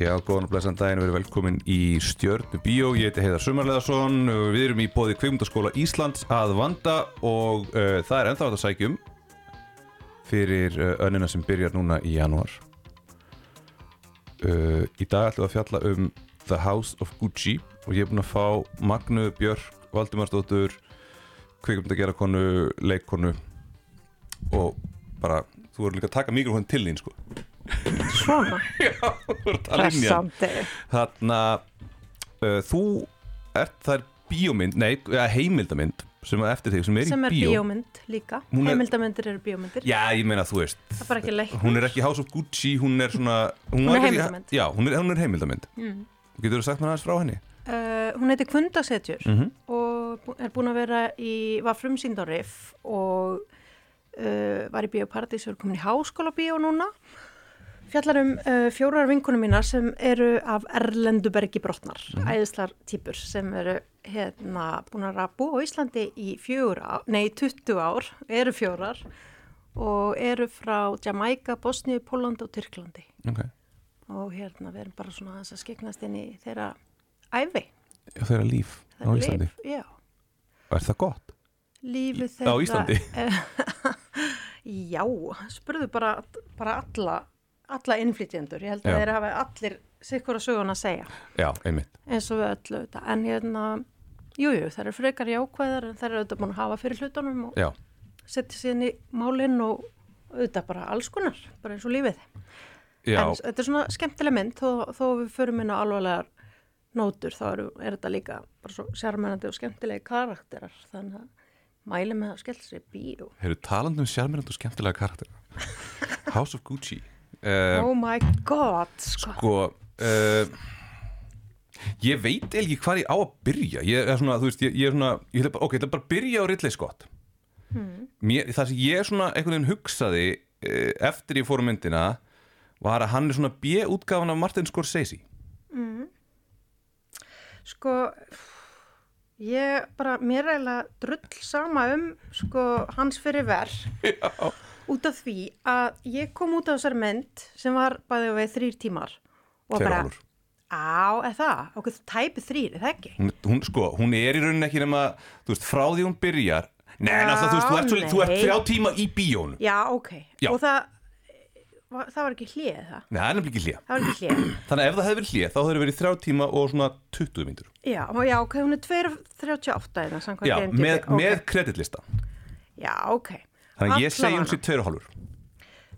Já, góðan og blessan daginn, við erum velkomin í Stjörnu Bíó, ég heiti Heiðar Sumarleðarsson, við erum í bóði Kveimdaskóla Íslands að vanda og uh, það er ennþá þetta sækjum fyrir uh, önnina sem byrjar núna í janúar. Uh, í dag ætlum við að fjalla um The House of Gucci og ég er búinn að fá Magnu Björk, Valdimarsdóttur, kveikmyndagerakonu, leikkonu og bara, þú verður líka að taka mikrofón til þín sko. Svona, að pressandi. Þarna uh, Þú ert það er bíómynd Nei, heimildamynd sem er eftir þig, sem er sem í er bíó. bíómynd líka. Er- heimildamindir eru bíómyndir. Já, ég meina þú veist er Hún er ekki House of Gucci, hún er svona Hún, Hún er heimildarmynd. Já, hún er, hún er heimildamynd mm. Getur þú sagt mér aðeins frá henni? uh, hún heiti Kundasetjur Mm -hmm. og er búin að vera í var frumsýnd á Riff og uh, var í bíóparadís og er komin í háskóla bíó núna fjallar um uh, fjórar vinkunum mínar sem eru af Erlendubergi brotnar, Mhm. æðislar típur sem eru hérna búin að búa á Íslandi í ár, nei 20 ár, eru fjórar og eru frá Jamaica, Bosníu, Pólandi og Tyrklandi Ok, og hérna við erum bara svona aðeins að skiknast inn í þeirra æfi. Já, þeirra líf á þeirra Íslandi líf, Já. Er það gott? lífið þeirra á Íslandi? já, spurðu bara, bara alla alla innflytjendur, ég held að þeir hafa allir sikkur að söguna að segja. Já, eins og við öllu þetta, en hérna jújú, jú, það eru frekar jákvæðar en það eru auðvitað búin að hafa fyrir hlutunum og Já, setja inn í málinn og auðvitað bara alls konar, bara eins og lífið. Já, en þetta er svona skemmtileg mynd þó, þó við förum inn á alvarlegar nótur þá er, er þetta líka bara svo sérmennandi og skemmtilegi karakterar þannig að mæli með að skella sér í bíó. Hefur talandi um sjálfmyrnd og skemmtilega karakter House of Gucci uh, Oh my god sko. Sko uh, Ég veit ekki hvað ég á að byrja Ég er svona, þú veist, ég, ég er svona ég bara, Ok, ég ætla bara að byrja á Ridley Scott hmm. Mér, Það sem ég svona einhvern veginn hugsaði uh, eftir ég fór á myndina var að hann er svona B-útgáfan af Martin Scorsese mm. sko ég bara, mér er eiginlega drull sama um sko hans fyrir verð Já, út af því að ég kom út af þessar mynd sem var bæðið við þrýr tímar og Tveir bara, álfur. á, er það? okkur tæpið þrýr, er það ekki? hún, hún, sko, hún er í rauninni ekki nema þú veist, frá því hún byrjar Nei, Já, alltaf, þú veist, þú ert, þú ert þrjá tíma í bíónu Já, ok. Já. Og það, það var ekki hlið það? Nei, það er nefnilega ekki hlýja Það var ekki hlið. Þannig að ef það hefði verið hlýja, þá hefði verið þrjá tíma og svona 20 myndur já, og já, ok, hún er 2.38 eða samkvæmt Já, með, með kreditlista Já, ok. Þannig að ég segi sér tveir og hálfur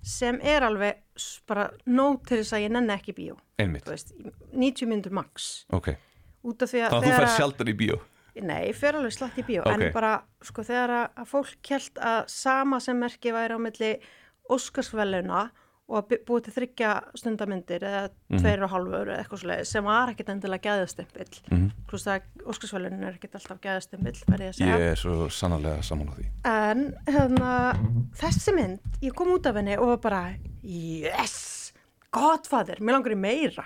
Sem er alveg bara nóg til þess að ég nenni ekki í bíó. Einmitt, veist, 90 myndur max. ok Út af því að Þannig að þú fær sjaldan í bíó Nei, ég fer alveg slatt í bíó. Ok. En bara, sko, þegar að, fólk kjælt að sama sem merki væri á milli Óskarsveluna og að bu- búið til þryggja stundamyndir eða Mhm. tveir og hálfur eða eitthvað svoleiðis sem var ekkit endilega gæðastimpill. Pluss það Óskarsvelunin er ekkit alltaf gæðastimpill, ég að segja. Ég er svo sannarlega saman á því En hérna, þessi mynd, ég kom út af henni og var bara, yes, godfather, mér langar í meira.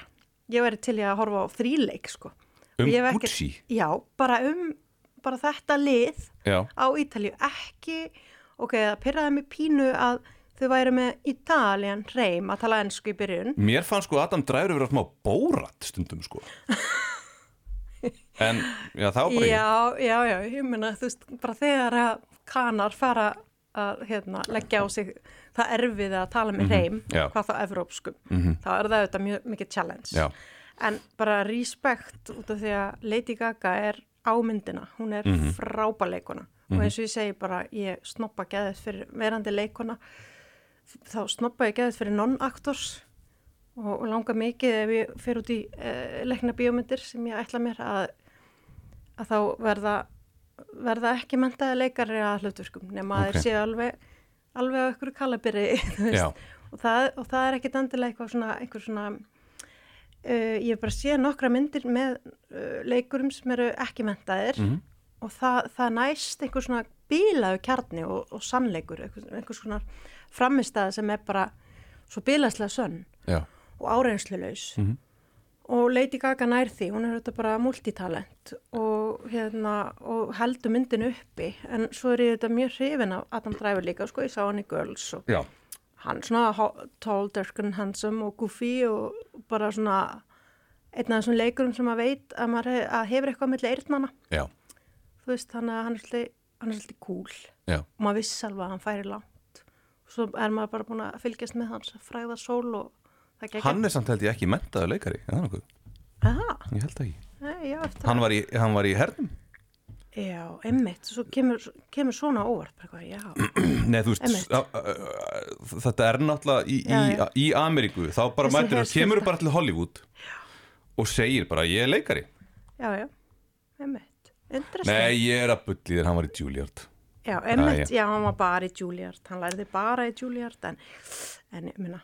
Ég væri til í að horfa á þríleik, sko. Um Og ég ekkert- Gucci Já, bara um bara þetta lið Já, á Ítalíu ekki, ok, það pyrraði mig pínu að þau væri með Italian reym að tala ennsku í byrjun. Mér fannst sko Adam Driver vera smá bórat stundum sko. En, já, það var bara ég. Já, já, já, ég meina þú veist, bara þegar að kanar fara að hérna, leggja á sig það erfið að tala með reym Mhm, já. hvað þá evrópskum, Mhm. þá er það auðvitað mjög mikið challenge. Já, en bara respekt út af því að Lady Gaga er ámyndina, hún er mm Mhm. frábæleikona og eins og ég segi bara, ég snoppa geðið fyrir verandi leikona þá snoppa ég geðið fyrir non-aktors og, og langa mikið ef ég fer út í uh, leikna bíómyndir sem ég ætla mér að, að þá verða verða ekki mentaði leikari að hlutverkum nema að Ok. þeir séu alveg alveg á kalabyrri já, og það, og það er ekkit endilega eitthvað svona, einhver svona uh, ég hef bara séð nokkra myndir með uh, leikurum sem eru ekki mentaðir mhm, og það, það næst einhver svona bílaðu kjarni og, og sannleikur, einhver, einhver svona framistæða sem er bara svo bílaslega sönn já. og áreinslulegs mhm, og Lady Gaga nær því, hún er þetta bara multitalent og, hérna, og heldur myndinu uppi en svo er ég þetta mjög hrifin af Adam Driver líka, sko, ég sá hann í Girls og Já, hann svona tall, dark and handsome og goofy og bara svona einn af þessum leikurum sem maður veit að maður hef, að hefur eitthvað milli eyrnana Já, þú veist, hann, hann er svolítið hann er svolítið cool já, og maður viss alveg að hann færi langt og svo er maður bara búin að fylgjast með hans fræða sól og það gekk hann er samt held ég ekki mentaður leikari, það nokkuð? Aha, Ég held ekki nei, já, eftir Hann var í, hann var í hernum? Já, einmitt, svo kemur, kemur svona óvart, bara eitthvað, já, Nei, þú veist, Einmitt. á, á, á, þetta er náttúrulega í, Já, í, já. í Ameríku, þá bara Þessi mætir herskylda. kemur bara til Hollywood og segir bara, ég er leikari. já, já, interesting. Nei, ég er að bulli þér, hann var í Juilliard. Já, einmitt, Já, hann var bara í Juilliard, hann lærði bara í Juilliard, en, en, ég minna,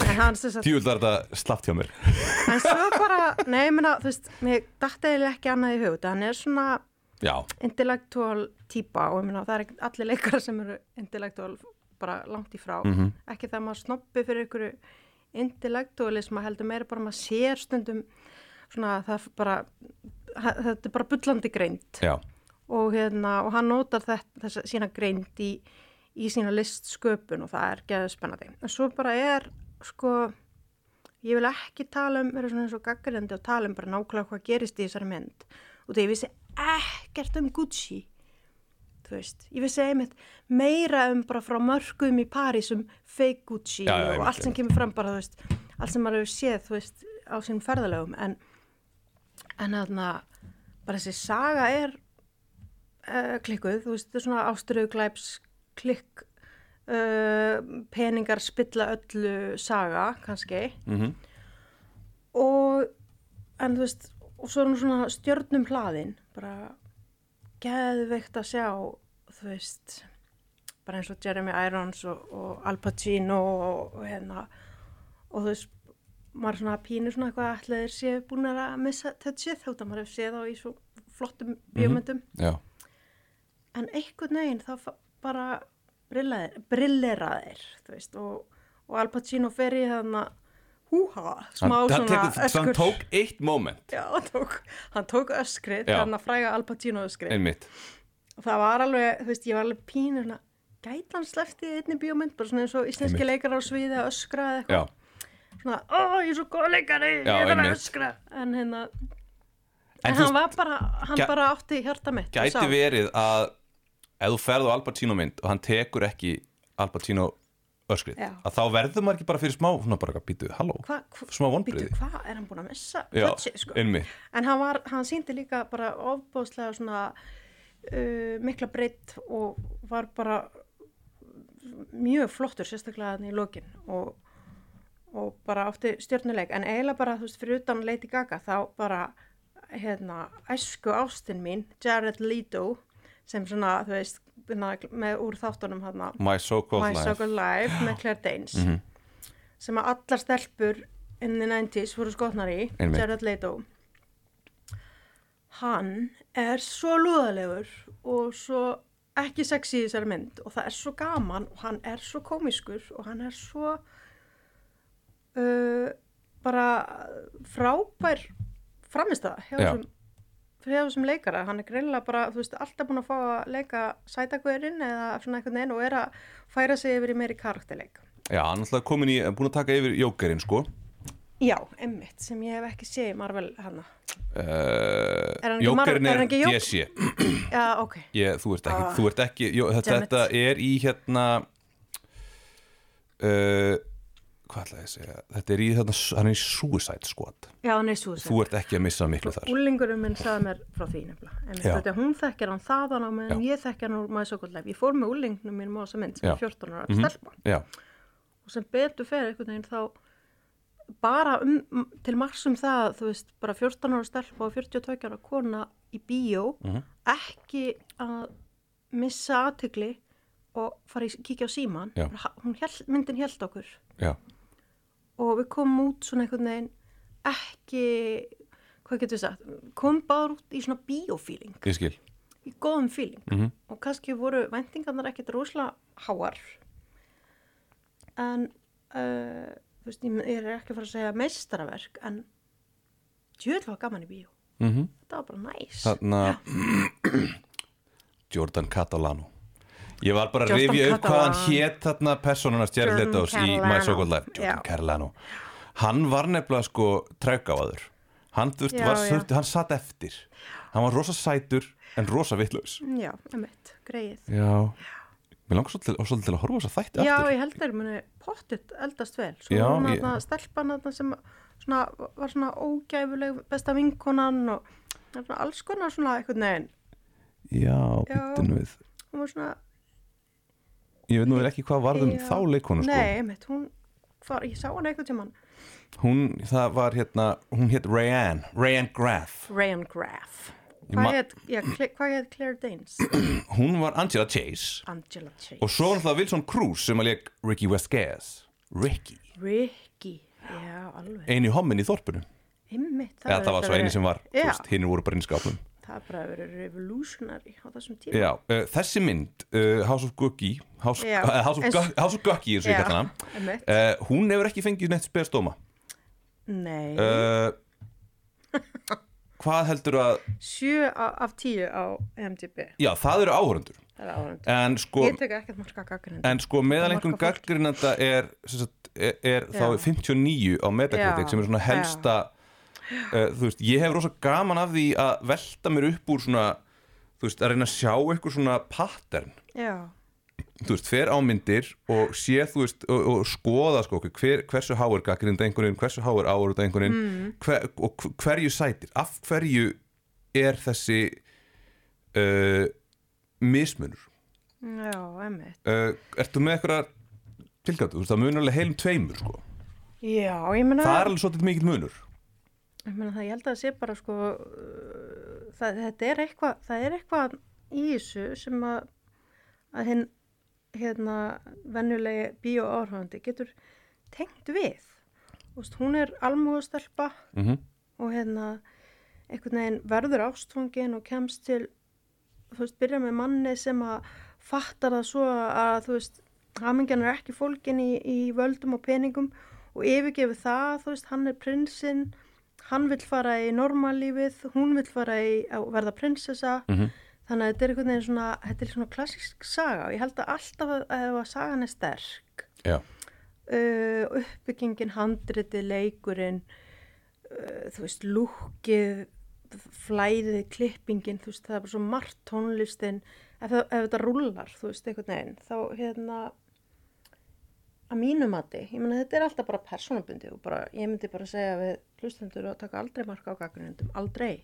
en hann, þess að, Djúvill var þetta slaft hjá mér. en svo bara, nei, ég minna, þú veist, mér dætti eiginlega ekki annað í hug, þetta hann er svona Já, intellectual típa og ég minna, það er ekki allir leikara sem eru intellectual bara langt í frá, Mhm. ekki það maður snoppi fyrir ykkur intellectualisma heldur meira bara maður sér stundum svona það bara, þetta er bara bullandi greind. Já, og, hérna, og hann notar þetta, þessa sína greind í, í sína listsköpun og það er geður spennandi. En svo bara er, sko, ég vil ekki tala um, vera svona eins og gaggarindi og tala um bara nákvæmlega hvað gerist í þessari mynd. Og það ég vissi ekkert um Gucci, þú veist. Ég vissi einmitt meira um bara frá mörgum í París um fake Gucci Já, já, og allt sem kemur fram bara, þú veist, allt sem maður hefur séð, þú veist, á sínum ferðalögum. En, en þarna, bara þessi saga er uh, klikkuð, þú veist, þetta er svona ástriðuglæps klikk uh, peningar spilla öllu saga, kannski. Mhm, og en þú veist, og svo er nú svona stjörnum hlaðin, bara geðveikt að sjá þú veist, bara eins og Jeremy Irons og, og Al Pacino og, og hérna og þú veist, maður svona pínur svona eitthvað þeir séu búin að missa touchið, þá maður hefur séð á í svo flottum bíómyndum. Já, en einhvern veginn þá bara brilleraðir og, og Al Pacino fer í þarna húha, smá hann, hann, svona tekur, hann öskur. tók eitt moment, Já, hann tók, hann tók öskrið, þannig að fræga Al Pacino öskrið einmitt. og það var alveg, þú veist, ég var alveg pínur svona, gæti hann sleppti í einni bíómynd bara svona eins og íslenski leikar á sviði að öskra eða eitthvað. Svona, ó, ég er svo góð leikari, Já, ég er að öskra. En hérna, En en, hann var bara hann bara átti hjarta mitt gæti verið að ef þú ferð á Al Pacino mynd og hann tekur ekki Al Pacino öskrið, Já. að þá verður maður ekki bara fyrir smá, svona bara býtu, halló, Hva, hva, smá býtu, vonbriði. hvað er hann búin að missa Já, touchið, sko? En hann, var, hann síndi líka bara ofbóðslega svona uh, mikla breytt og var bara mjög flottur sérstaklega þannig í lokin og, og bara átti stjórnuleik en eiginlega bara þú veist fyrir utan Lady Gaga þá bara hérna æsku ástin mín Jared Leto sem svona þú veist hérna, með úr þáttunum hérna My So-Called My Life So-Called Life með Claire Danes Mhm. sem að allar stelpur in the 90s voru skotnar í. Jared Leto hann er svo lúðalegur og svo ekki sexy í þessari mynd og það er svo gaman og hann er svo komiskur og hann er svo uh, bara frábær framistæða hjá Já. þessum hjá þessum leikara, hann er greinilega bara þú veist, alltaf búin að fá að leika sætakverinn eða svona einhvern veginn og er að færa sig yfir í meiri karakterleik Já, hann er alltaf komin í, búin að taka yfir jókerinn, sko Já, emmitt, sem ég hef ekki séð í Marvel hana. uh, Er hann ekki Jókerinn er er Jók- DC Já, ok. ég, Þú ert ekki, Ah, þú ert ekki jó, þetta, þetta er í hérna uh, Hvað ætla ég að segja Þetta er í, þarna, hann er í Suicide Squad Já, hann er svo Þú ert ekki að missa miklu þar Úlingurinn minn sagði mér frá því nefnilega. En þetta, hún þekkir hann þaðan á meðan ég þekkir hann úr maður svo gott leif. Ég fór með úlingnum mínum á þessa mynd sem er 14 ára Mhm. stelpa. Já, Og sem betur fer einhvern veginn þá bara um, til margs um það, þú veist, bara 14 ára stelpa og 42 ára kona í bíó, Mhm. ekki að missa aðtegli og fara í kíkja á síman. Já. Hún held, myndin held okkur. já, og við komum út svona einhvern veginn ekki, hvað getur við sagt, komum bara út í svona skil. Í góðum fíling Mhm. og kannski voru vendingarnar ekkert rosalega háar en uh, veist, ég, er ekki fara að segja meistaraverk en djöðl var gaman í bíó, mm -hmm. þetta var bara næs. Þarna Jordan Catalano Ég var bara að rifja upp hvað hann Catalan. hét þarna personuna Jared Jordan Letos í My Catalano. So Called Life Já. Jordan Carlano Hann var nefnilega sko trækáður Hann, Já, já. hann satt eftir Hann var rosa sætur en rosa vitlaus Já, emitt, greið. Já Mér langar svolítið, til að horfa þess að þætti Já, aftur ég held þeir muni pottit eldast vel. Svo Já, hún ég- þarna stelpan þarna sem svona, var svona ógæfuleg besta vinkonan og það alls konar svona einhvern veginn. Já, Já. nú við Hún var svona, Ég veit nú ekki hvað varðum Já. þá leikonu sko nei, emitt, hún, hvar, ég sá hann einhvern tímann. Hún, það var hérna, hún hétt Rayanne Rayanne Graff Rayan Graff. Hvað heit, já, hvað heit Claire Danes? Hún var Angela Chase Angela Chase. Og svo var náttúrulega Wilson Cruz sem að leik Ricky Vasquez Ricky Ricky, já, alveg. Einu hommin í þorpunu Einmitt, Eða það var svo eini sem var, hinn voru bara inn í skápnum Það er bara að vera revolutionary á þessum tíma. Já, uh, þessi mynd, uh, House of Gucky House, Já, uh, House, of, eins- Gu- House of Gucky eins og ég Já, kalla hana Hún hefur ekki fengið neitt spesdóma Nei, Hvað heldur að sjö a- af tíu á MDB. Já, það eru áhörundur er. En sko, en sko meðal fólki. gaggrinanda er, sagt, er, er þá Já. 59 á Metacritic Já, sem er svona helsta uh, þú veist, ég hef rosa gaman af því að velta mér upp úr svona þú veist, að reyna að sjá eitthvað svona pattern Já, þú veist, fer ámyndir og sé, þú veist, og, og skoða sko, hver, hversu háir gaggrind einhvern hversu háir áur einhvern mm. hver, og hv- hverju sætir, af hverju er þessi uh, mismunur já, emmitt. uh, ertu með eitthvað tilgætu, þú veist, það munur alveg heilum tveimur sko. Já, ég meina, það er alveg svolítið mikill munur ég það, ég held að það sé bara sko, uh, það, þetta er eitthvað, það er eitthvað í þessu sem að, að hinn, hérna, venjulegi bíóáhrifandi getur tengt við. Veist, hún er almúðastelpa mm -hmm. og hérna einhvern veginn verður ástfangin og kemst til þú veist, byrja með manni sem að fattar það svo að þú veist, hamingjan er ekki fólkin í, í völdum og peningum og yfirgefi það, þú veist, hann er prinsinn hann vill fara í normallífið, hún vill fara í að verða prinsessa. Mhm. þannig að þetta er einhvern veginn svona þetta er svona klassísk saga og ég held að alltaf að, að að sagan er sterk uh, uppbyggingin, handritið, leikurinn uh, þú veist, lúkið flæðið, klippingin þú veist, það er bara svo margt tónlistin. Ef, það- ef þetta rúlar, þú veist, einhvern veginn þá hérna að mínu mati, ég meina þetta er alltaf bara persónabundi og bara, ég myndi bara segja við hlustendur að taka aldrei marka á gaggrindum, aldrei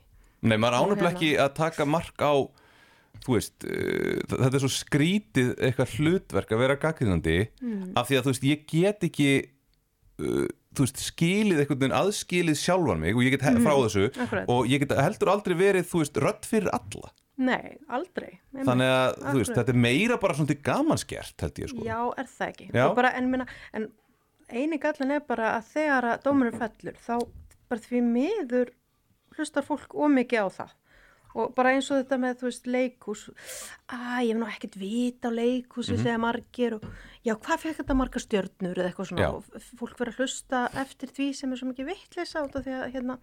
nei, maður ánumlega hérna- ekki að taka mark á þú veist, uh, þetta er svo skrítið eitthvað hlutverk að vera gaggrinandi mm. af því að þú veist, ég get ekki uh, þú veist, skilið einhvern veginn aðskilið sjálfan mig og ég get mm. frá þessu Akkurat. og ég get heldur aldrei verið, þú veist, rödd fyrir alla Nei, aldrei Nei, þannig að, þú veist, þetta er meira bara svona til gamanskert, held ég sko Já, er það ekki. Bara, en, minna, en eini gallin er bara að þegar að dómurinn fellur, þá bara því miður hlustar fólk ómikið á það. Og bara eins og þetta með, þú veist, leikhús, að ég hef nú ekkert vita á leikhúsi, Mhm. segja margir og já, hvað fekk þetta marga stjörnur eða eitthvað svona Já. og fólk verður að hlusta eftir því sem er svo mikið vittleysa út af því að, hérna,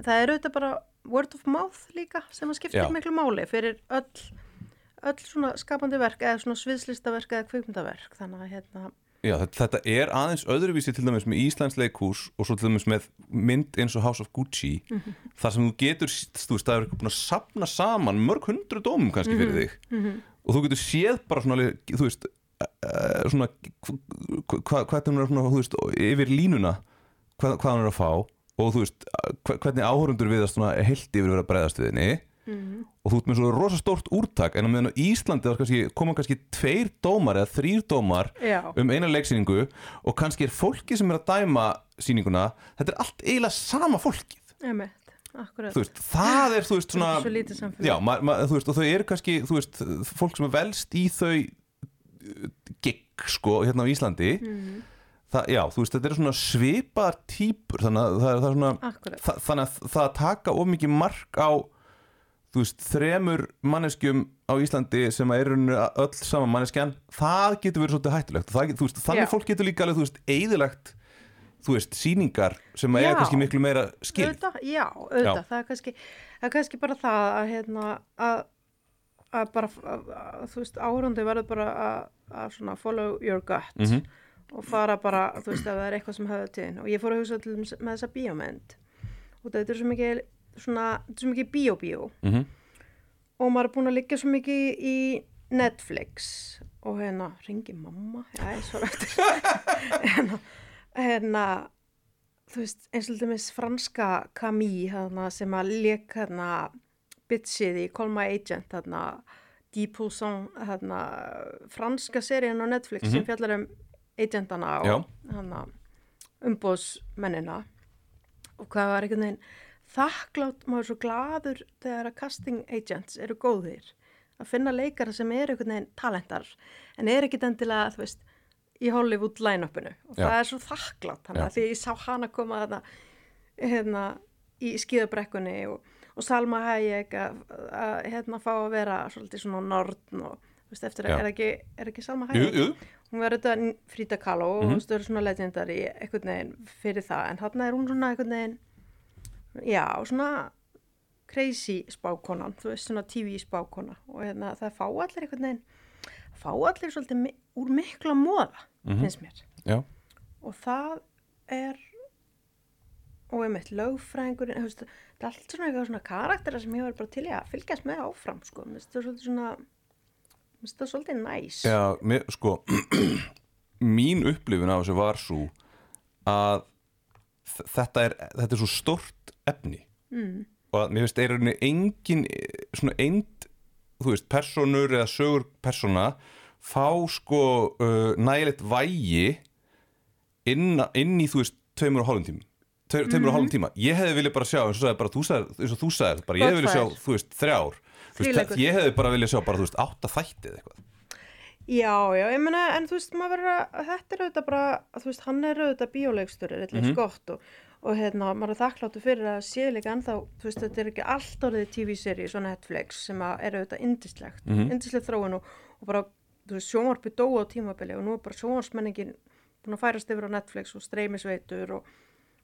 það er auðvitað bara word of mouth líka sem að skiptir Já. miklu máli fyrir öll öll svona skapandi verk eða svona sviðslistaverk eða kvikmyndaverk þannig að hérna, Já, þetta, er aðeins öðruvísi til dæmis með Íslands leikhús og svo til dæmis með mynd eins og House of Gucci Mhm. þar sem þú getur, þú veist, það er búin að sapna saman mörg hundru dómum kannski Mhm. fyrir þig og þú getur séð bara svona, þú veist uh, svona hvað hva, hva, er svona, þú veist, yfir línuna hvað, hvað hann er að fá og þú veist, hva, hvernig áhörundur við að svona heilt yfir vera að bregðast við henni Mhm. Og þú ert með svo rosa stórt úrtak en á meðan á Íslandi koma kannski tveir dómar eða þrýr dómar já, um eina leiksýningu og kannski er fólki sem er að dæma sýninguna, þetta er allt eiginlega sama fólkið, emitt, akkurat. Þú veist, það er þú veist svona, svo lítið samfélag. Já, ma, ma, þú veist og þau eru kannski, þú veist, fólk sem er velst í þau uh, gig, sko, hérna á Íslandi. Mhm. það, já, þú veist, þetta eru svona svipaðar típur, þannig að það er, það er svona akkurat, þa þannig að það að taka of mikið mark á þú veist, þremur manneskjum á Íslandi sem er öll saman manneskjan, það getur verið svolítið hættulegt. Það, veist, þannig Já. fólk getur líka alveg, þú veist, eigðilegt þú veist, sýningar sem að eiga kannski miklu meira skil. Auðvitað, já, auðvitað. Það er kannski, það er kannski bara það að hérna, að að bara, að, að, þú veist, áhörandi verður bara að, að svona follow your gut Mhm. og fara bara, þú veist, ef það er eitthvað sem höfðu til og ég fór að hugsa til dæmis með þessa bíómynd. Og þetta er svo mikið svona, þetta er svo mikið bíó-bíó. Mhm. og maður er búin að liggja svo mikið í Netflix og hérna, ringi mamma. Já, ég svara eftir. Hérna, hérna þú veist, eins og þetta franska Camille hérna, sem að leik hérna bitchið í Call My Agent hérna, Deep Poussin hérna, franska seríun á Netflix sem fjallar um agentana og hérna, umbóðsmennina og hvað var einhvern veginn þakklátt, maður er svo gladur þegar að casting agents eru góðir að finna leikara sem eru einhvern veginn talentar en er ekkit endilega þú veist, í Hollywood line-upinu. Og Já. það er svo þakklátt þannig að því ég sá hana koma þarna hérna, í skíðabrekkunni og, og Salma Hayek að, hérna fá að vera svolítið svona nortn og þú veist, eftir að er ekki, er ekki Salma Jú, Hayek? jú, hún verður þetta Frida Kahlo og Mhm. þú veist, þau eru svona legendari einhvern veginn fyrir það en þarna er hún svona einhvern veginn já, svona crazy spákonan, þú veist, svona TV spákona. Og hérna, það fá allir einhvern veginn fá allir svolítið mi úr mikla móða, Mhm. finnst mér. Já, og það er og einmitt lögfræðingurinn þú veist, það er allt svona eitthvað svona karaktera sem ég var bara til í að fylgjast með áfram sko, mér finnst það svolítið svona mér finnst það svolítið næs já, mér, sko mín upplifun af þessu var svo að þetta er, þetta er svo stort efni. Mm. og að mér finnst er einhvern engin eh, svona eind, þú veist, personur eða sögur persona fá sko uh, nægilegt vægi inn, inn í, þú veist, tveimur og hálfum tíma. Tve, tveimur og hálfum tíma, ég hefði viljað bara sjá eins og, sagði, bara, þú sagðir, eins og þú sagðir, bara, ég hefði viljað sjá þú veist, þrjár. Þú veist, ég hefði bara viljað sjá bara, þú veist, átta þættið eitthvað. Já, já, ég meina, en þú veist, maður verður að, þetta er auðvitað bara, þú veist, hann er auðvitað bíóleikstur, er eitthvað Mhm. skott og, og hérna, maður er þakkláttu fyrir að sé líka ennþá, þú veist, þetta er ekki allt orðið TV-seri, svona Netflix, sem er auðvitað indislegt, mm Mhm. indislegt þróun og, og bara, þú veist, sjónvarpi dóa á tímabili og nú er bara sjónvarsmenningin búin að færast yfir á Netflix og streymisveitur og,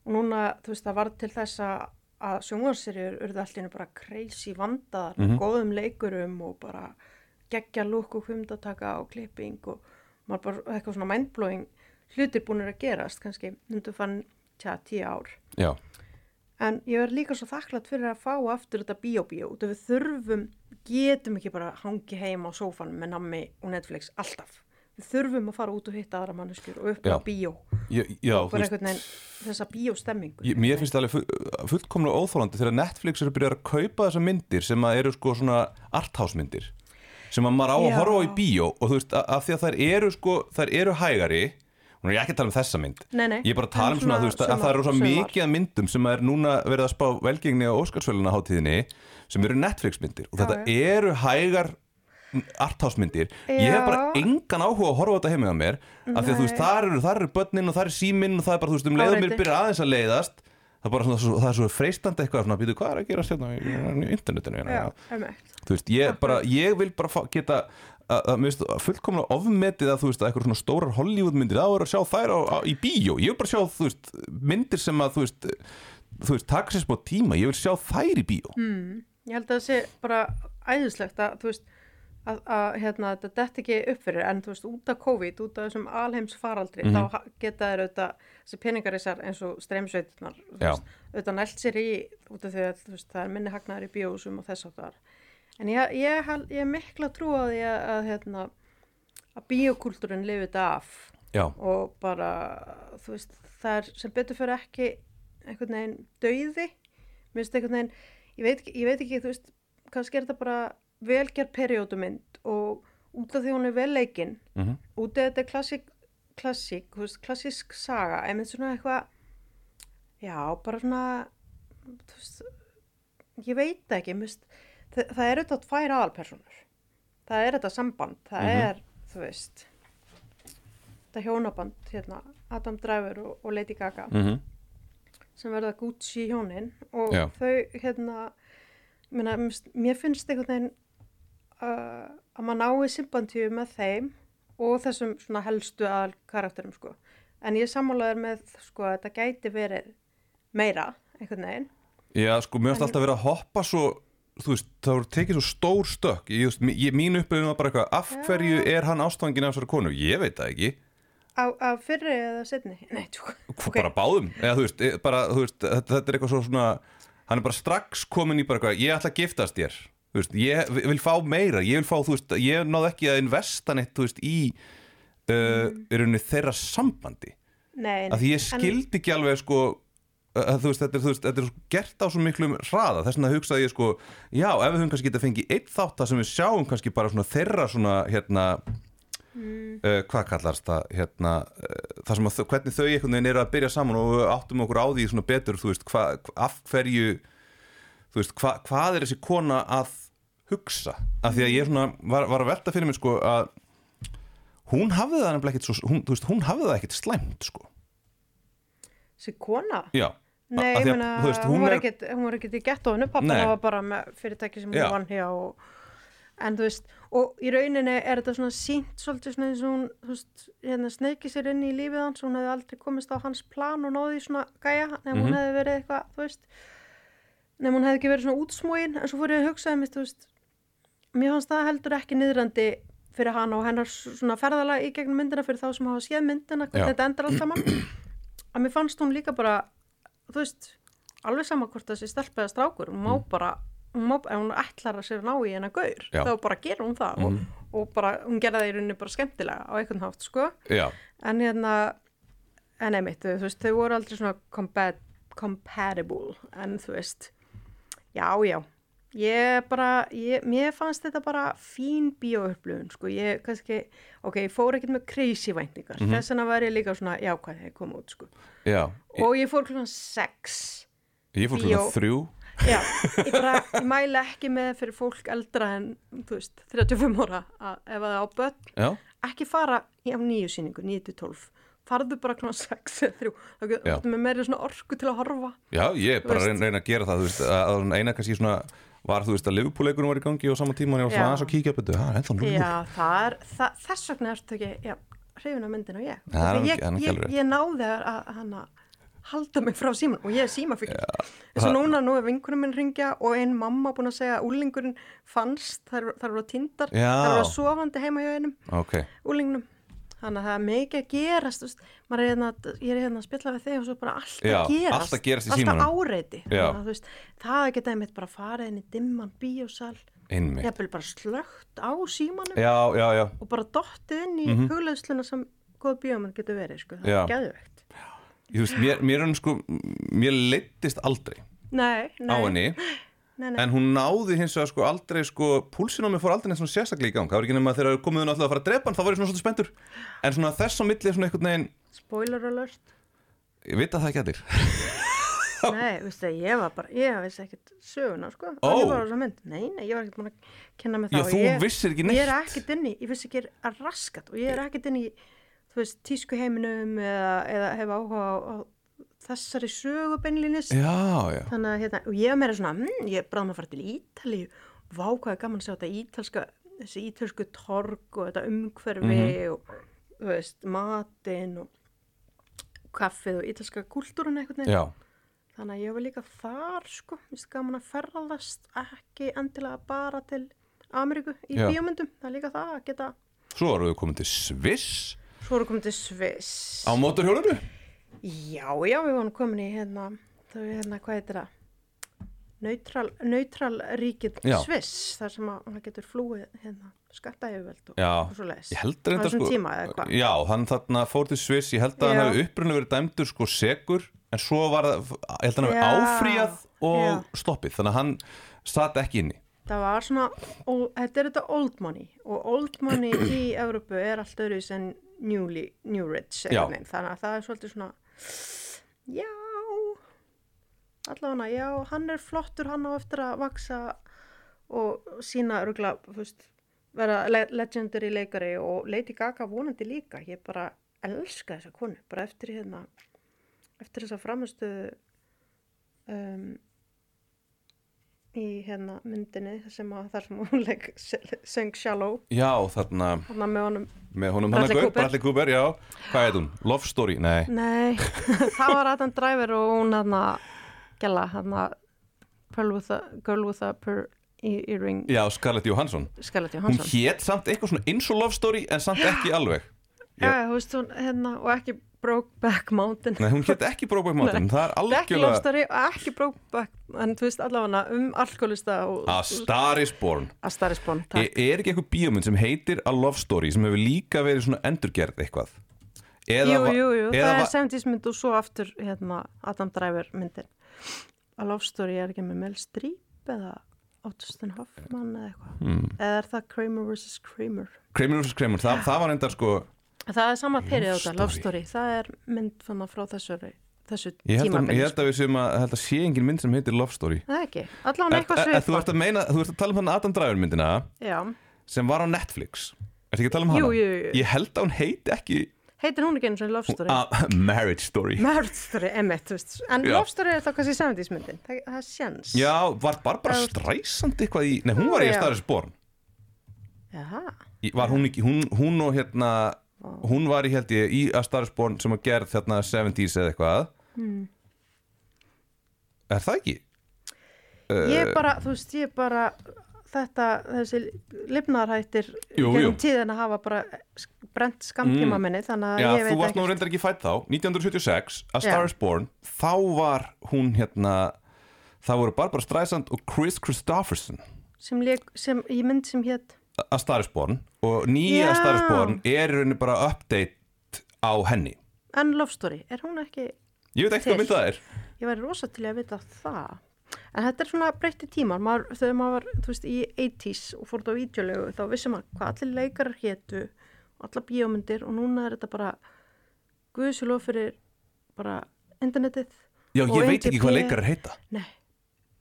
og núna, þú veist, það var til þess að sjónvarsserjur urðu allir bara crazy vandaðar, Mhm. góðum leikurum og bara geggja lúk og hvumdataka og klipping og maður bara eitthvað svona mindblowing hlutir búinir að gerast kannski tja, tíu ár. Já, en ég verð líka svo þakklátt fyrir að fá aftur þetta bíó-bíó út af við þurfum, getum ekki bara hangi heim á sófanum með nammi og Netflix alltaf, við þurfum að fara út og hitta aðra manneskjur og upp Já. á bíó. Ég, já þú bara einhvern veginn þessa bíóstemmingu Ég, mér finnst það alveg full, fullkomlega óþólandi þegar Netflix eru byrjað að kaupa þessar myndir sem að eru sko svona arthouse myndir sem að maður á að Já. horfa á í bíó og þú veist, að, af því að þær eru sko, þær eru hægari ég er ekki að tala um þessa mynd. Nei, nei, ég er bara að tala um svona, þú veist, að það eru svo sumar- mikið myndum sem er núna verið að spá velgengni á Óskarsvöluna hátíðinni sem eru Netflix myndir og þetta já. eru hægar arthouse myndir ég hef bara engan áhuga að horfa á þetta heima á mér af því að þú veist, þar eru, þar eru börnin og þar er síminn og það er bara, þú veist, um leiðum mér byrja aðeins að leiðast það er bara svona, svo- það er svo freistandi eitthvað svona, býtu, hvað er að gera sérna í, internetinu hérna? Já, þú veist, ég, bara, ég vil bara geta að, mér finnst fullkomlega ofmetið að þú veist, að eitthvað svona stórar Hollywood myndir það voru að sjá þær á, á, í bíó. Ég vil bara sjá, þú veist, myndir sem að þú veist, þú veist, taka sér smá tíma. Ég vil sjá þær í bíó. Mm, Ég held að það sé bara æðislegt að, þú veist, að, að hérna, þetta dett ekki upp fyrir, en þú veist, út af COVID, út af þessum alheims faraldri, Mhm. þá geta þeir auðvitað, þessi peningarísar eins og veist, auðvitað nælt sér í, út af því að, veist, það er minni hagnaður í bíósum og þess að það En ég, ég, ég er mikla trú á því að, að hérna, að bíókúltúrin lifið þetta af. Já, og bara, þú veist, það er sem betur fyrir ekki einhvern veginn dauði, mér finnst einhvern veginn, ég veit, ég veit ekki, þú veist, kannski er þetta bara velgerð periódumynd og út af því hún er vel leikinn, mm út af þetta er klassík, klassík, þú veist, klassísk saga, einmitt svona eitthvað, já, bara svona, þú veist, ég veit ekki, finnst, það, það er þetta tvær aðalpersonur, það er þetta samband, það Mhm. er, þú veist, þetta hjónaband, hérna, Adam Driver og, og Lady Gaga, mm sem verða Gucci hjónin og Já. þau, hérna, minna, mér finnst einhvern veginn uh, að maður nái symbantíu með þeim og þessum svona helstu aðal karakterum, sko. En ég sammálaður með, sko, að þetta gæti verið meira, einhvern veginn. já, sko, mér finnst alltaf verið að hoppa svo þú veist, það voru tekið svo stór stökk ég, just, ég, mín upplifin var bara eitthvað af hverju er hann ástfangin af þessari konu ég veit það ekki, Á, á fyrri eða setni? Nei, tjú. okay. bara báðum eða þú veist, e- bara, þú veist þetta, þetta er eitthvað svo svona hann er bara strax komin í bara eitthvað ég ætla að giftast þér veist, ég vil fá meira ég vil fá, þú veist, ég náði ekki að investa neitt, þú veist, í uh, rauninni þeirra sambandi. Nei, að því ég skildi ekki alveg sko að þú veist, þetta er, veist, þetta er svo gert á svo miklum hraða, þess vegna hugsaði ég sko já, ef við höfum kannski getað fengið eitt þátt það sem við sjáum kannski bara svona þeirra svona hérna uh, hvað kallast það hérna, uh, það sem að hvernig þau einhvern veginn eru að byrja saman og áttum okkur á því svona betur, þú veist, hva, af hverju þú veist, hva, hvað er þessi kona að hugsa, af því að ég svona var, var að velta fyrir mig sko að hún hafði það nefnilega ekkert svo, hún, veist, hún hafði það ekkert slæmt sko Þessi kona? Já Nei, ég meina, hún, var er- ekkit, hún var ekkit í gettóinu, pappina Nei. var bara með fyrirtæki sem Já. hún vann hjá og, en þú veist, og í rauninni er þetta svona sínt svolítið svona eins og hún, þú veist, hérna sneiki sér inn í lífið hans, hún hefði aldrei komist á hans plan og náði svona gæja, nefn hún Mhm. hefði verið eitthvað, þú veist, nefn hún hefði ekki verið svona útsmóin, en svo fór ég að hugsa, þú veist, mér fannst það heldur ekki niðrandi fyrir hann og hennar svona ferðalag í gegnum myndina fyrir þá sem hafa séð myndina, Já. hvernig þetta endar allt saman. Að mér fannst hún líka bara þú veist, alveg sama hvort stelpa eða strákur, hún má bara hún má, ef hún ætlar að sér ná í hennar gaur Já. þá bara gerur hún það og, og bara, hún gerði það í rauninni bara skemmtilega á einhvern hátt, sko. Já, en hérna, en einmitt þú veist, þau voru aldrei svona compat compatible, en þú veist já, já ég bara, ég, mér fannst þetta bara fín bíóupplöfun, sko. Ég kannski, ok, ég fór ekkert með crazy væntingar, þess vegna var ég líka svona jákvæð þegar ég kom út, sko. Já og ég fór klukkan 6 ég fór klukkan þrjú. Já, ég bara, ég mæla ekki með fyrir fólk eldra en, þú veist 35 ára, að, ef það er á börn. Já, ekki fara í á nýju síningu 9-12, farðu bara klukkan 6 eða 3, þá Já. getur meiri svona orku til að horfa. Já, ég er bara að reyna, reyna að gera það veist, að eina kannski svona var þú veist að Liverpool-leikunum var í gangi og saman tíma og ég var svona aðeins að kíkja betur, það er ennþá er, það, þess vegna ertu ekki hrifin af myndin og ég. Því ekki- ég, ég, rétt. ég náði að, að, að hana halda mig frá síman og ég er símafíkil eins og núna, nú er vinkunum minn ringja og ein mamma búin að segja að úlingurinn fannst, þær eru tindar þær eru sofandi heima hjá einum Ok, úlingnum þannig að það er mikið að gerast veist, er hérna, ég er hérna að spilla við þig og svo bara allt Já, að gerast allt að gerast alltaf áreiti að, veist, það að geta einmitt bara farið inn í dimman einmitt. jafnvel bara slögt á símanum Já, já, og bara dottið inn í mm hugleðsluna sem góð bíóman getur verið sko. það er gæðvegt mér, mér er hann sko mér leittist aldrei nei, nei, á henni nei, nei. en hún náði hins vegar sko aldrei sko, púlsinn á mig fór aldrei neitt svona sérstaklega í gang. Það var ekki nema að þegar komið hún alltaf að fara að drepa hann þá var ég svona svolítið spenntur. En svona þess á milli svona einhvern veginn spoiler alert. Ég veit að það ekki allir. Nei, veistu, ég var bara, ég vissi ekkert söguna sko, oh. ég var þessa mynd. Nei, nei, ég var ekkert búin að kenna mig Já, það og þú ég, vissir ekki ég er neitt. ekkert inn í, ég vissi ekki að raskat og ég er ekkert inn í þú veist, tísku heiminum eða, eða þessari sögu já, þannig að hérna, ég er meira svona hm, ég er bráðum að fara til Ítalíu. Vá hvað er gaman að sjá þetta ítalska þessi ítalsku torg og þetta umhverfi Mhm. og þú veist, matinn og kaffið og ítalska einhvern veginn. Já. Þannig að ég var líka þar sko, mér finnst gaman að ferðast ekki endilega bara til Ameríku í Já. bíómyndum, það er líka það að geta Svo erum við komin til Sviss. Svo erum komið til Sviss. Á mótorhjólinu Já, já, við varum komin í hérna, þau hérna, hvað heitir það? Neutral, neutral ríkið Já. Sviss, þar sem að hann getur flúið hérna, skattægjuveld og, Já, og svo leiðis. ég held reynda þessum sko tíma? Já, hann þarna fór til Sviss ég held að hann Já. hafi upprunlega verið dæmdur sko segur en svo var það, ég held að hann hafi Já. áfríað og Já. stoppið þannig að hann satt ekki inni Það var svona, og, þetta er þetta old money og old money í Evrópu er allt öðru sem newly, new rich, Já. þannig að það er svolítið svona, já, allavega, já, hann er flottur, hann á eftir að vaksa og sína veist, vera le legendary leikari og Lady Gaga vonandi líka, ég bara elska þessa konu, bara eftir hérna, eftir þessa framistuðu um, í hérna myndinni sem að þar sem hún leik söng Shallow. Já, þarna þarna með honum. Með honum Bradley Cooper. Bradley Cooper, já. Hvað heit hún? Love Story? Nei, nei, það var Adam Driver og hún þarna gæla þarna Pearl with a, Girl with a per, í, í Ring. Já, Scarlett Johansson. Scarlett Hún Johansson. hét samt eitthvað svona eins og love story en samt ekki alveg. Já, þú veist hún hérna og ekki Brokeback Mountain Nei, hún hét ekki Brokeback Mountain Það er algjörlega Story og ekki Brokeback en þú veist allavega um alkoholista og A Star is Born að starri spón Er, er ekki eitthvað bíómynd sem heitir A Love Story sem hefur líka verið svona endurgerð eitthvað Eða Jú, jú, jú, eða það er 70s mynd og svo aftur hérna, Adam Driver myndin A Love Story er ekki með Mel Streep eða Dustin Hoffman eða eitthvað Hmm. eða er það Kramer vs. Kramer Kramer vs. Kramer, það, það var endar sko það er sama period Story. Love Story. það er mynd fannar frá þessu, þessu Ég held, að, tímabili ég held að við séum að þetta sé engin mynd sem heitir Love Story. Það er ekki, allavega Er, eitthvað er, er, þú, ert að meina, þú ert að tala um hann Adam Driver myndina já, sem var á Netflix. Ertu ekki að tala um hana? jú, jú, jú, Ég held að hún heiti ekki heitir hún ekki eins og Love Story? A, Marriage Story. Marriage Story, emitt, en Já. Love Story er þá kannski 70s myndin. Það, það er sjens Já, var Barbara Það- Streisand eitthvað í Nei, hún var í Já. Star is Born. Jaha. Í- Var hún ekki, hún, hún og hérna Hún var í held ég í A Star is Born sem að gerð þarna 70s eða eitthvað Hmm. Er það ekki? ég Eh. bara, þú veist, ég bara þetta, þessi jú. gennum tíðin að hafa bara brent skamtíma minni þannig að Já, ég þú veit varst nú ekki reyndar ekki fætt þá 1976, A Star Já. is Born Þá var hún hérna Það voru Barbara Streisand og Chris Christopherson sem, leik, sem ég mynd sem hétt A Star is Born og nýja Já. Star is Born er í rauninni bara update á henni. En Love Story, er hún ekki Ég veit ekki hvað mynd það er. Ég væri rosa til að vita það. En þetta er svona breytti tímar. Maður, þegar maður var, þú veist, í 80s og fór þetta á vídeolegu, þá vissi maður hvað allir leikarar hétu og alla bíómyndir og núna er þetta bara guðsjóló fyrir bara internetið Já, ég veit ekki hvað leikar heita. Nei,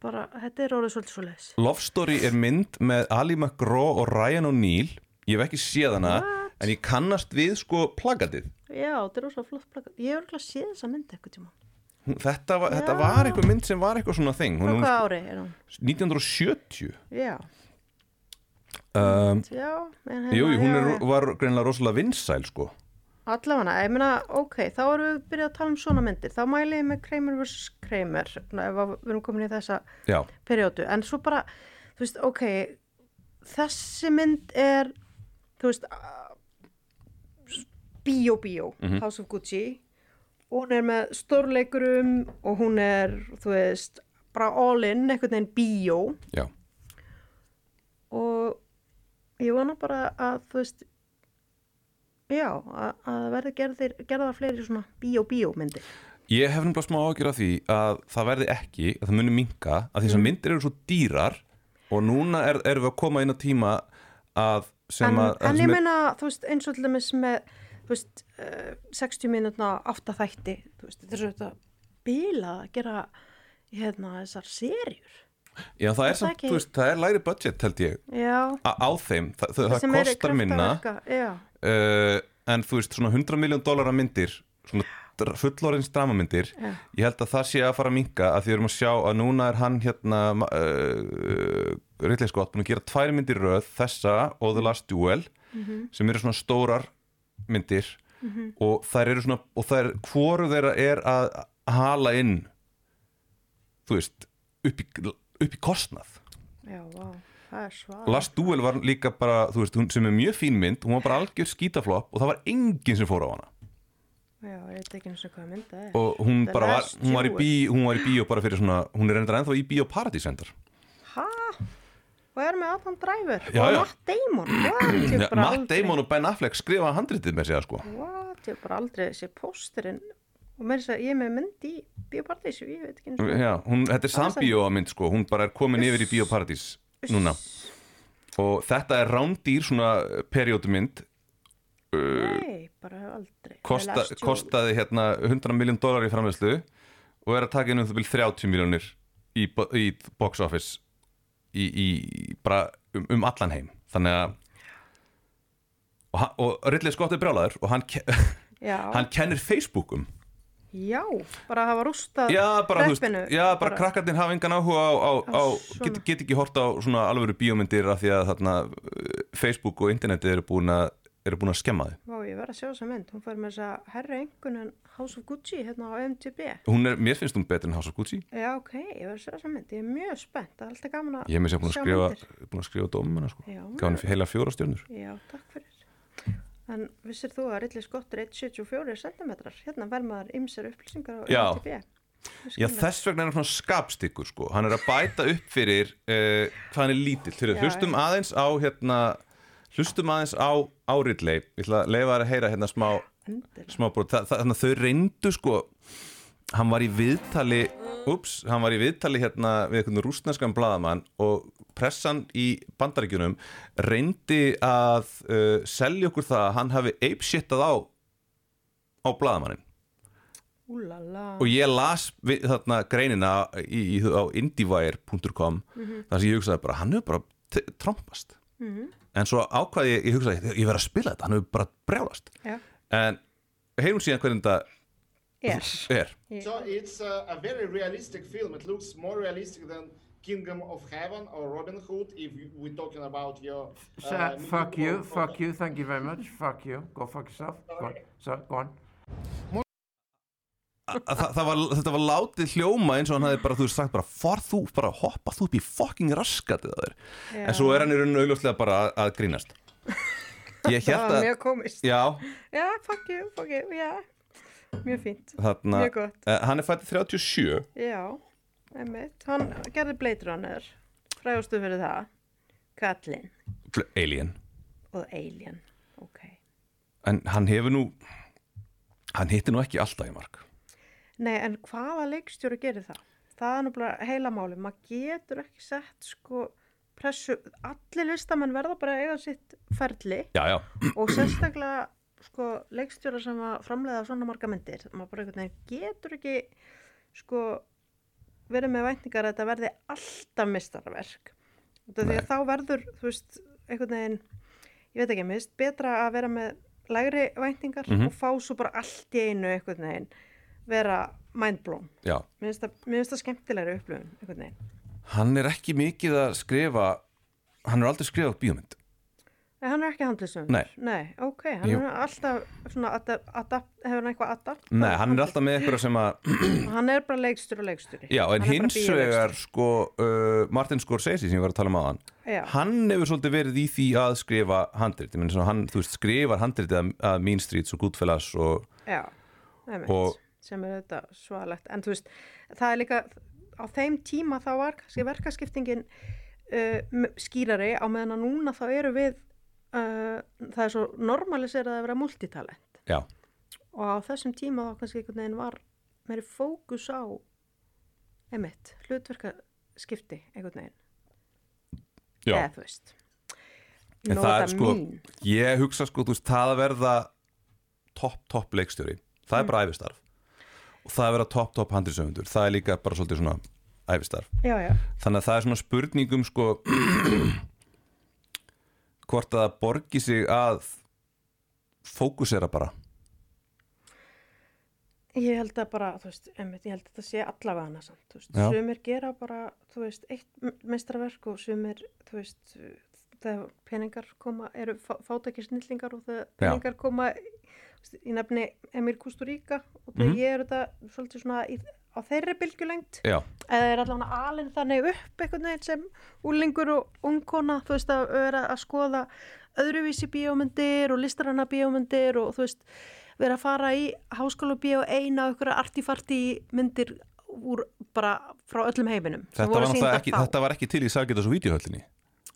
bara, þetta er orðið svolítið svo leiðis Love Story er mynd með Ali McGraw og Ryan O'Neill Ég hef ekki séð hana What? En ég kannast við sko plagatið Já, þetta er rosa flott plakat. Ég hef örgulega séð þessa mynd eitthvað tíma. Hún- Þetta var, þetta Já. var eitthvað mynd sem var eitthvað svona þing Frá Hún hvað er ári er hún? 1970 Já, um, já. en hérna, Jú, jú, hún já, er, já. var greinlega rosalega vinsæl sko Allavega, ég meina, ok, þá erum við byrjað að tala um svona myndir. Þá mæli ég með Kramer vs. Kramer, ef við erum komin í þessa Já, perjótu. En svo bara, þú veist, ok, þessi mynd er, þú veist, bíó, bíó, Mhm. House of Gucci. Hún er með stórleikurum og hún er, þú veist, bara all in, einhvern veginn bíó. já og ég vona bara að þú veist já, að, að það verði gerðir, gerðar fleiri svona bíó-bíó myndir. Ég hef nefnilega smá ágjör af því að það verði ekki, að það muni minka að því Mm. myndir eru svo dýrar og núna er, erum við að koma inn á tíma að sem en, að en ég meina, þú veist, eins og til dæmis með þú veist, uh, 60 mínútna átta þætti, þú veist, þetta er svo þetta bíla að gera hérna þessar serjur. Já, það er það samt, veist, það er læri budget held ég á, þeim, það, það, kostar minna. já, uh, en þú veist, svona 100 miljón dólara myndir svona dr- fullorðins dramamyndir Já. ég held að það sé að fara að minka að því við erum að sjá að núna er hann hérna uh, Ridley Scott búin að gera tvær myndir röð, þessa og The Last Duel sem eru svona stórar myndir og þær eru svona og þær, hvoru þeirra er að hala inn þú veist upp í, upp í kostnað. Já, vá. það er svag Last Duel var líka bara, þú veist, hún sem er mjög fín mynd, hún var bara algjör skítaflopp og það var enginn sem fór á hana. Já, ég veit ekki eins og hvað mynda er. Og hún The bara var, hún var, bí, hún var í bíó bara fyrir svona, hún er reyndar ennþá í bíó Paradísendar hæ? og er með Adam Driver Já, og já. Matt Damon. Matt aldrei- Damon og Ben Affleck skrifa handritið með sig sko. What? Ég bara aldrei sé pósterinn. Og með þess að ég er með mynd í Bíóparadís og ég veit ekki eins og hún, þetta er Það er sambíó mynd sko, hún bara er komin yfir í bíó Paradís núna. Og þetta er rándýr svona periódumynd Nei, bara hef aldrei Kosta, kostaði hérna 100 miljón dólar í framleyslu og er að taka inn um það byrj 30 miljónir í, í box office í, í bara um, um allan heim. Þannig að og, og Ridley Scott er brjálæður og hann, hann kennir Facebookum já, bara hafa rústað já bara, já, bara, krakkarnir hafa engan áhuga á, á, Á á get, get ekki hort á svona alvöru bíómyndir af því að þarna uh, Facebook og internetið eru búin að að skemma þau Vá, ég verð að sjá þessa mynd. Hún fær með þess að herra engun en House of Gucci hérna á MTB. hún er, mér finnst hún betur en House of Gucci Já, ok, ég verð að sjá þessa mynd. Ég er mjög spennt. Það er alltaf gaman að ég er mér sér búin að sjá skrifa, myndir. búin að skrifa dómum sko. Já, gaf henni heila fjóra stjörnur Já, takk fyrir. En vissir þú að Ridley Scott er 1,74 cm? Hérna verð maður ymsar upplýsingar á Já. MTB. Já, þess vegna er hann svona skapstykkur sko. hann er að bæta upp fyrir uh, hvað hann er lítill, Þegar hlustum aðeins á hérna, hlustum aðeins á áriðlei ég ætla að leifa þær að heyra hérna smá, smá brot, Þa, það, þannig að þau reyndu sko, hann var í viðtali ups, hann var í viðtali hérna við einhvern rústneskan bladamann og pressan í bandaríkjunum reyndi að uh, selja okkur það að hann hafi apeshittað á á bladamannin og ég las við, þarna greinina í, í, á indivire.com þar sem ég hugsaði bara, hann hefur bara trompast. En svo ákvaði ég, ég hugsaði, ég, ég verð að spila þetta hann hefur bara brjálast. Já. en heyrum síðan hvernig þetta Er. er So it's uh, a very realistic film. It looks more realistic than Kingdom of Heaven or Robin Hood. If we're talking about your. Uh, Sir, fuck you, medieval- fuck you, thank you very much, fuck you, go fuck yourself. Go on. Sir, go on. Þa, það var, þetta var látið hljóma eins og hann hefði bara, þú veist, sagt bara, far þú, bara hoppa þú upp í fucking raskatið að þér Já. en svo er hann í rauninu augljóslega bara að, að grínast ég Það held var að mjög komist. já, Já, fuck you, fuck you, já. Mjög fínt. þarna Mjög gott. eh, hann er fættið 37 Já, einmitt. Hann gerði Blade Runner, frægustu fyrir það. Katlin Alien og Alien. Ok. En hann hefur nú hann hittir nú ekki alltaf í mark Nei, en hvaða leikstjóri gerir það? Það er nú bara heila máli. Maður getur ekki sett sko pressu. Allir listamenn verða bara að eiga sitt ferli Já, já, og sérstaklega sko leikstjóra sem að framleiða svona marga myndir. Maður bara einhvern veginn getur ekki sko verið með væntingar að þetta verði alltaf mistarverk. Þá verður, þú veist, einhvern veginn, ég veit ekki, mér finnst betra að vera með lægri væntingar Mhm. og fá svo bara allt í einu einhvern veginn vera mindblown. Mér finnst það, skemmtilegri upplifun einhvern veginn. Hann er ekki mikið að skrifa hann er aldrei skrifað bíómynd Nei, hann er ekki handlisum. Nei. Nei, ok, hann Jú. er alltaf svona, adapt, adapt, hefur hann eitthvað adapt? Nei, hann er alltaf með eitthvað sem að Hann er bara leikstur og leiksturi. Já, en hins vegar sko uh, Martin Scorsese sem ég var að tala um aðan Já. hann hefur svolítið verið í því að skrifa handrit, ég menn svona hann, þú veist, skrifar handritið að, að Mean Streets og Goodfellas og Já, Og- sem er þetta svaðalegt. En þú veist, það er líka, á þeim tíma þá var verkaskiptingin uh, skýrari á meðan að núna þá eru við, uh, það er svo normaliserað að vera multitalent. já, Og á þessum tíma þá kannski einhvern veginn var meiri fókus á, einmitt, hlutverkaskipti einhvern veginn. já. Eða þú veist. En það er sko, mín. ég hugsa sko, þú veist, það að verða topp, topp leikstjóri, það er Mm. bara æfistarf og það að vera topp, topp handrisöfundur, það er líka bara svolítið svona æfistarf Já, já. þannig að það er svona spurningum sko hvort að það borgi sig að fókusera bara Ég held að bara, þú veist, einmitt, ég held að það sé allavega hana samt, þú veist, Já. sumir gera bara, þú veist, eitt mestraverk og sumir, þú veist, þegar peningar koma, eru fá, fátækir snillingar og þegar Já. peningar koma, þú veist, í nefni Emir Kustúríka og þegar Mhm. ég er þetta svolítið svona í, á þeirri bylgjulengt, já, eða er allavega alinn þannig upp einhvern veginn sem úlingur og ungkona, þú veist, að vera að skoða öðruvísi bíómyndir og listaranna bíómyndir og þú veist, vera að fara í háskóla bíó eina og einhverja artifarti myndir úr bara frá öllum heiminum. þetta var, ekki, þetta var ekki til í Sagitas og videohöllinni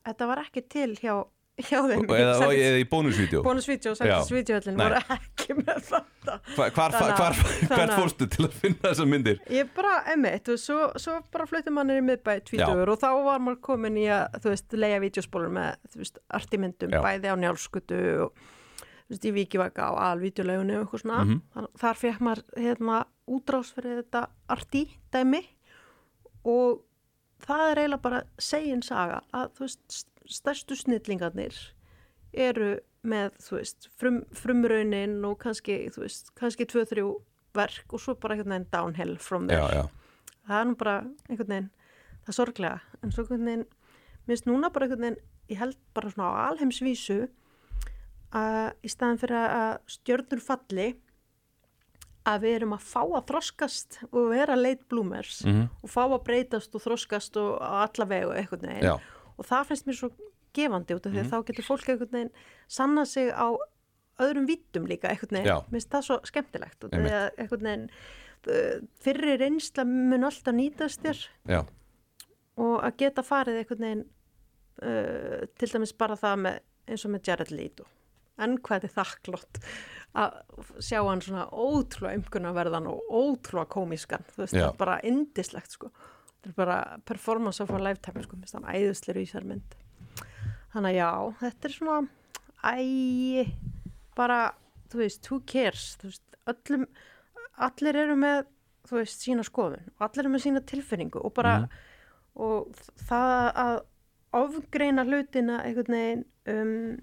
Þetta var ekki til hjá, hjá þeim. eða, eða í bónusvídeó Bónusvídeó og Nei. voru ekki með þetta. hvar, hvar, hvar, að- fórstu til að finna þessar myndir Ég bara, emmitt, svo, svo bara fluttum mann í miðbæ tvítugur og þá var maður komin í að, þú veist, leia vídeospólur með, þú veist, artimyndum, bæði á njálskutu og, þú veist, í Víkivaka og alvídeolegunni og eitthvað svona. Mhm. Þar, þar fekk maður, hérna, útrás fyrir þetta arti-dæmi og það er eiginlega bara segin saga að, þú veist, stærstu snillingarnir eru með, þú veist, frum, frumraunin og kannski, þú veist, kannski tvö, þrjú verk og svo bara einhvern veginn downhill from there já, já, það er nú bara einhvern veginn það er sorglega, en svo einhvern veginn minnst núna bara einhvern veginn, ég held bara svona á alheimsvísu að í staðan fyrir að stjörnur falli að við erum að fá að þroskast og vera late bloomers Mhm. og fá að breytast og þroskast og alla vegu eitthvað neginn Já. Og það finnst mér svo gefandi út af því að Mhm. þá getur fólk eitthvað neginn sanna sig á öðrum vítum líka eitthvað neginn, Já. minnst það svo skemmtilegt og því Einmitt. að eitthvað neginn uh, fyrri reynsla mun alltaf nýtast þér Já, og að geta farið einhvern veginn uh, til dæmis bara það með, eins og með Jared Leto en hvað er þakklott að sjá hann svona ótrúlega umkunnaverðan og ótrúlega komískan þú veist, Já. það er bara indislegt sko þetta er bara performance of a lifetime sko, minnst hann æðuslir í þessar mynd þannig að já, þetta er svona æ, bara þú veist, who cares þú veist, öllum, allir eru með þú veist, sína skoðun og allir eru með sína tilfinningu og bara Mhm. og það að ofgreina hlutina einhvern veginn um,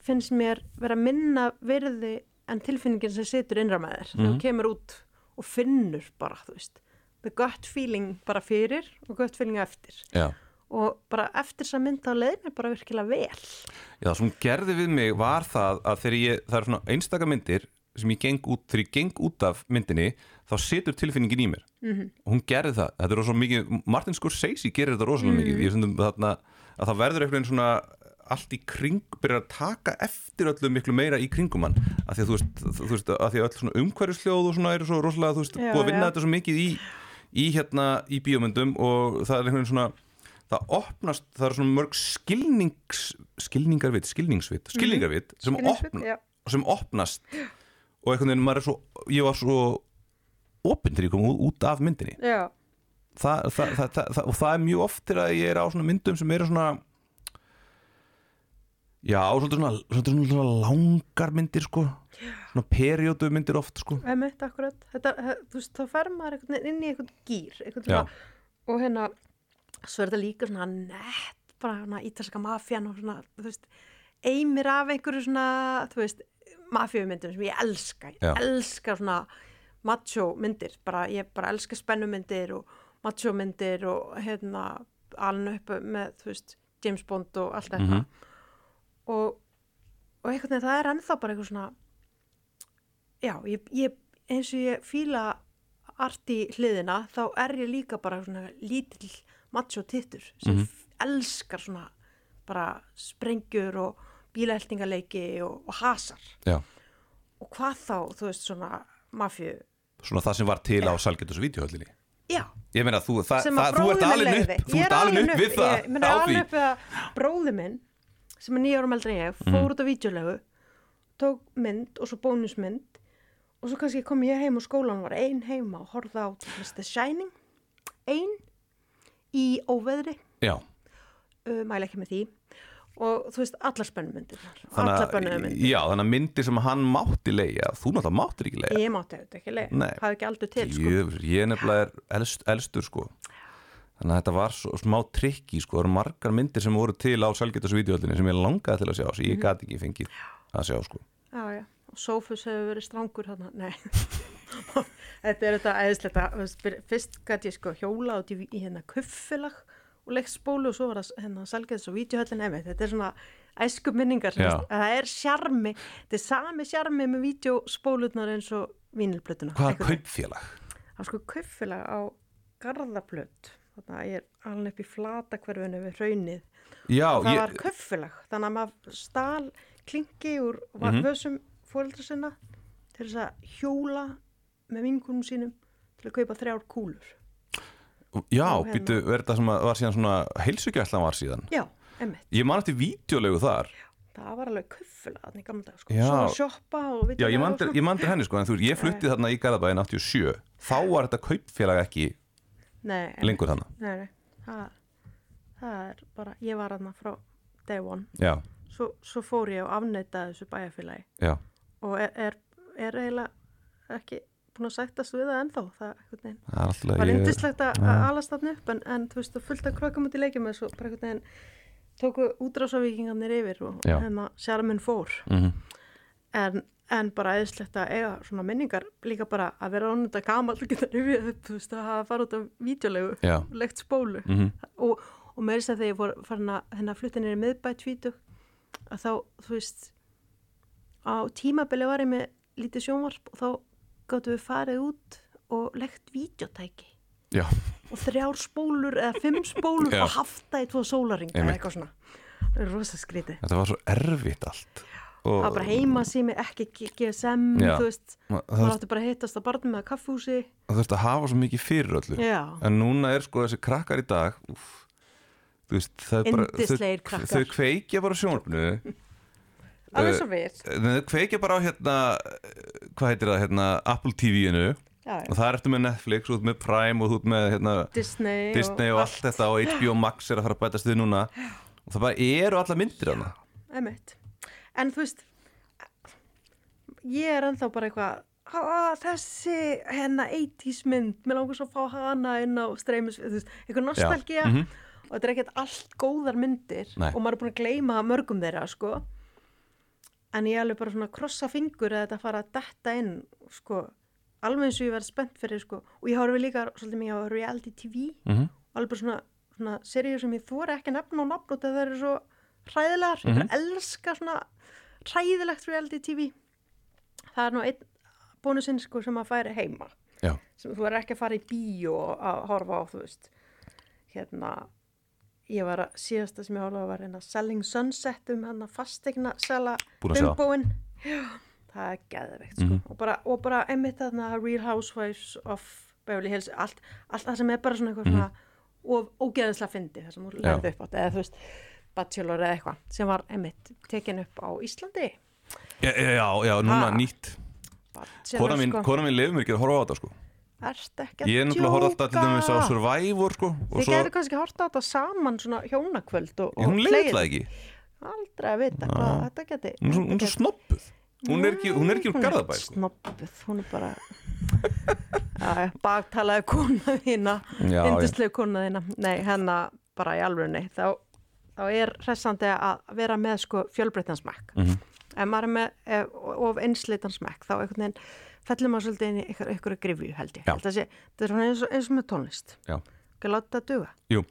finnst mér vera minna virði en tilfinningin sem situr innra með þér Mhm. þú kemur út og finnur bara, þú veist the gut feeling bara fyrir og gut feeling eftir. Já. Og bara eftir þess að mynda á leið mér bara virkilega vel. Já, það sem gerði við mig var það að þegar ég, það er svona einstaka myndir sem ég geng út, þegar ég geng út af myndinni þá situr tilfinningin í mér. Mhm. og hún gerði það, þetta er rosa mikið Martin Scorsese gerir þetta rosalega Mhm. mikið. Ég finnum þarna að það verður einhvern veginn svona allt í kring, byrjar að taka eftir öllu miklu meira í kringum hann. Að því að þú veist, þú veist að því að öll svona umhverjusljóð og svona eru svo rosalega, þú veist, búið að vinna já. þetta svo mikið í, í hérna, í bíómyndum og það er einhvern veginn svona það opnast, það er svona mörg skilnings, skilningarvit, skilningsvit skilningarvit sem, já. sem opnast. Og einhvern veginn maður er svo ég var svo opinn þegar ég kom út, af myndinni. Þa, það, það, það, það, og það er mjög oft þegar ég er á svona myndum sem eru svona já, svolítið svona, svolítið svona langar myndir sko svona periodu myndir oft sko. Emitt, akkurat. Þetta, þú veist, þá fer maður inn í einhvern gýr einhvern og hérna svo er þetta líka svona nett bara svona ítalska mafjan og svona þú veist, eimir af einhverju svona þú veist, mafjumyndum sem ég elska. Ég Já. elska svona macho myndir, bara ég bara elska spennumyndir og macho myndir og hérna alveg upp með, þú veist, James Bond og allt þetta. Mhm. og, og einhvern veginn það er ennþá bara eitthvað svona já, ég, ég, eins og ég fíla art í hliðina þá er ég líka bara svona lítill macho tittur sem Mhm. mm elskar svona bara sprengjur og bílaheltingaleiki og, og hasar. Já. og hvað þá, þú veist, svona mafju, svona það sem var til á Salgetus og Vídeohöllinni já. Ég meina þú, það, það, að þú ert leiði upp þú ert alin upp við það ég, á alin því. upp að bróði minn sem er nýjárum eldri en ég fór út á vídeolegu tók mynd og svo bónusmynd og svo kannski kom ég heim og skólan var ein heima og horfði á The Shining ein í óveðri. Já, uh, mæla ekki með því. Og þú veist allar spennumyndir allar þannig að, spennumyndir já, þannig að myndir sem hann mátti leia þú náttúrulega máttir ekki leia ég mátti auðvitað ekki leið, Nei. hafði ekki aldur til sko. Jöfur, ég nefnilega er elst, elstur sko. Þannig að þetta var svo, smá trikki sko, það eru margar myndir sem voru til á Salgetus og Vídeohöllinni sem ég langaði til að sjá sem Mhm. ég gati ekki fengið að sjá sko. Já, já, og Sofus hefur verið strangur þarna, nei. Þetta er þetta fyr- fyrst gæti ég sko hjóla út í, í hérna kuffilag og leikt spólu og svo var það hérna salgeðs og vídeohöllin. Emi, þetta er svona æsku minningar, það er sjarmi þetta er sami sjarmi með vídeospólutnar eins og vínilblötuna hvaða kaupfélag? Það er sko kuffilag á garðablöt þannig að ég er alveg upp í flata hverfinu við hraunið. Já, það ég, var kuffilag þannig að maður stál klingi úr mm Mhm. Fóreldra sinna til þess að hjóla með vingunum sínum til að kaupa þrjár kúlur. Já, hérna- býttu, er þetta sem var síðan svona heilsugjæslan var síðan? Já, emmitt, ég man eftir vídeolegu þar. Það var alveg kuffilag þannig gamla dag, sko, Já. svo að sjoppa og já, ég man, og ég man henni sko en þú, ég flutti þarna í Garðabæðin 87 þá var þetta kaupfélag ekki nei, lengur þarna. Nei, nei, það, það er bara ég var þarna frá day one. Já, svo, svo fór ég og afneitaði þessu bæjarfélagi. Já, og er, er, er eiginlega ekki búin að sættast við það ennþá. Það alltaf var yndislegt að Já. að alast þarna upp en, en þú veist, þú fullt að krökkum út í leikjum svo bara einhvern veginn tóku útrásavíkingarnir yfir og hérna sjarminn fór. Mhm. en, en bara eðislegt að eiga svona minningar líka bara að vera onnunda gamall geta rifið upp, þú veist, að farið út á vídeolegu, já, legt spólu. Mhm, og, og með þess að þegar ég fór farin að hérna fluttinir í miðbæ tvítug að þá, þú veist á tímabili var ég með lítið sjónvarp og þá gáttu við farið út og legt vídeotæki. Já, og þrjár spólur eða fimm spólur og haft það í tvo sólaring eða eitthvað svona. Það er rosa skrítið. Þetta var svo erfitt allt. Og það var bara heima sími, ekki GSM Já. þú veist, það átti bara að hittast á barnum með kaffhúsi það þurfti að hafa svo mikið fyrir öllu. Já, en núna er sko þessi krakkar í dag úf, veist, það er bara þau, þau kveikja bara sjónvarpinu alveg Eh, svo við þau kveikja bara á hérna hvað heitir það, hérna Apple TV-inu og það er eftir með Netflix og ert með Prime og ert með hérna, Disney, Disney og allt þetta og HBO Max er að fara að bætast við núna. Og það bara eru alla myndir hana Einmitt. En þú veist, ég er ennþá bara eitthvað, "Ah, þessi hérna 80s mynd, mér langar svo að fá hana inn á veist, eitthvað nostalgía. Mhm. og þetta er ekkert allt góðar myndir. Nei. og maður er búin að gleyma mörgum þeirra, sko. En ég er alveg bara svona krossa fingur að þetta fara að detta inn, sko, alveg eins og ég verð spennt fyrir, sko, og ég horfi líka svolítið mikið á reality TV Mhm. og alveg bara svona, svona seríur sem ég þóra ekki að nefna og nafn og það eru svo hræðilegar, ég Mhm. bara elska svona hræðilegt reality TV það er nú einn bónusinn sko sem að færi heima. Já, sem þú er ekki að fara í bíó að horfa á þú veist hérna ég var að síðasta sem ég horfa á var hérna Selling Sunset um fastegna sela Búin að sjá. umbóin Já, það er geðveikt sko Mhm. og, bara, og bara einmitt þarna Real Housewives of Beverly Hills allt, allt það sem er bara svona eitthvað svona og ógeðislega fyndi það sem. Já. lærði upp átt eða þú veist Bachelor eða eitthvað sem var einmitt tekin upp á Íslandi já, já, já, núna Ha. nýtt Kona mín, sko, lefur mér ekki að horfa á þetta sko ert ekki að Ég er náttúrulega að horfa alltaf til dæmis á djóka? Survivor sko Þið svo, getur kannski hort á þetta saman svona hjónakvöld og, hún leiðla ekki Aldrei að vita hvað þetta geti Hún hún er svo snoppuð Hún er ekki, hún er ekki úr Garðabæ sko. Snoppuð, hún er bara ja, Bagtalaði kona þína. Indislegu kona þína Nei, hennar bara í alvörunni þá, þá er hressandi að vera með sko fjölbreytansmæk mm. -hmm. Ef maður er með of einsleitansmæk þá einhvern veginn fellur maður svolítið inn í einhver, einhverju grifju held ég. Að sé, þetta er svona eins og, eins og með tónlist. Já. Ekki láta þetta duga. Jú,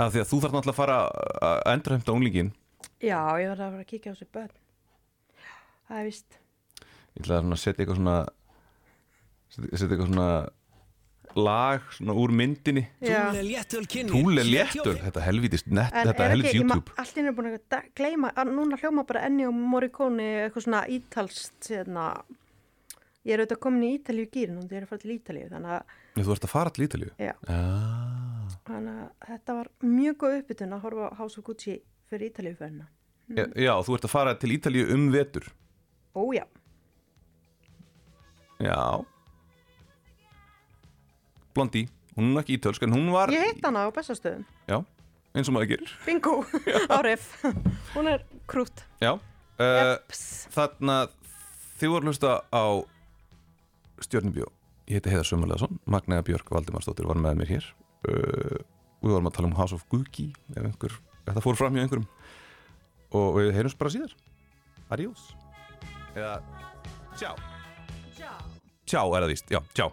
af því að þú þarf náttúrulega að fara að endurheimta unglingin Já, ég var að fara að kíkja á þessu börn. Það er víst. Ég ætla að setja eitthvað svona setja eitthvað svona lag svona úr myndinni. Túle kynni. Túle léttöl, þetta helvítist net, En þetta ma- YouTube. henni er búin að gleyma, að núna hljóma bara enni og Morricone eitthvað svona ítalst, hérna, ég er auðvitað komin í Ítalíu gýrin og ég er að fara til Ítalíu, þannig að, Þú ert að fara til Ítalíu? Já, ah. þannig að þetta var mjög góð uppbytun að horfa á House of Gucci fyrir Ítalíu ferina. já, já, þú ert að fara til Ítalíu um vetur. Ó já, Já. Blondi, hún er ekki ítölsk en hún var, ég heitt hana á bestastöðum, já, eins og maður gerir. Bingo, árif, hún er krút. Já, uh, Jeps. þarna þið voru að hlusta á Stjörnubjó Ég heiti Heiðar Sömmerleðarsson Magnea Björk Valdimarsdóttir var með mér hér. Uh, Við vorum að tala um House of Gucci ef einhver, þetta fór fram hjá einhverjum. Og við heyrjumst bara síðar. Adiós. Eða, tjá. Tjá er það víst, já, tjá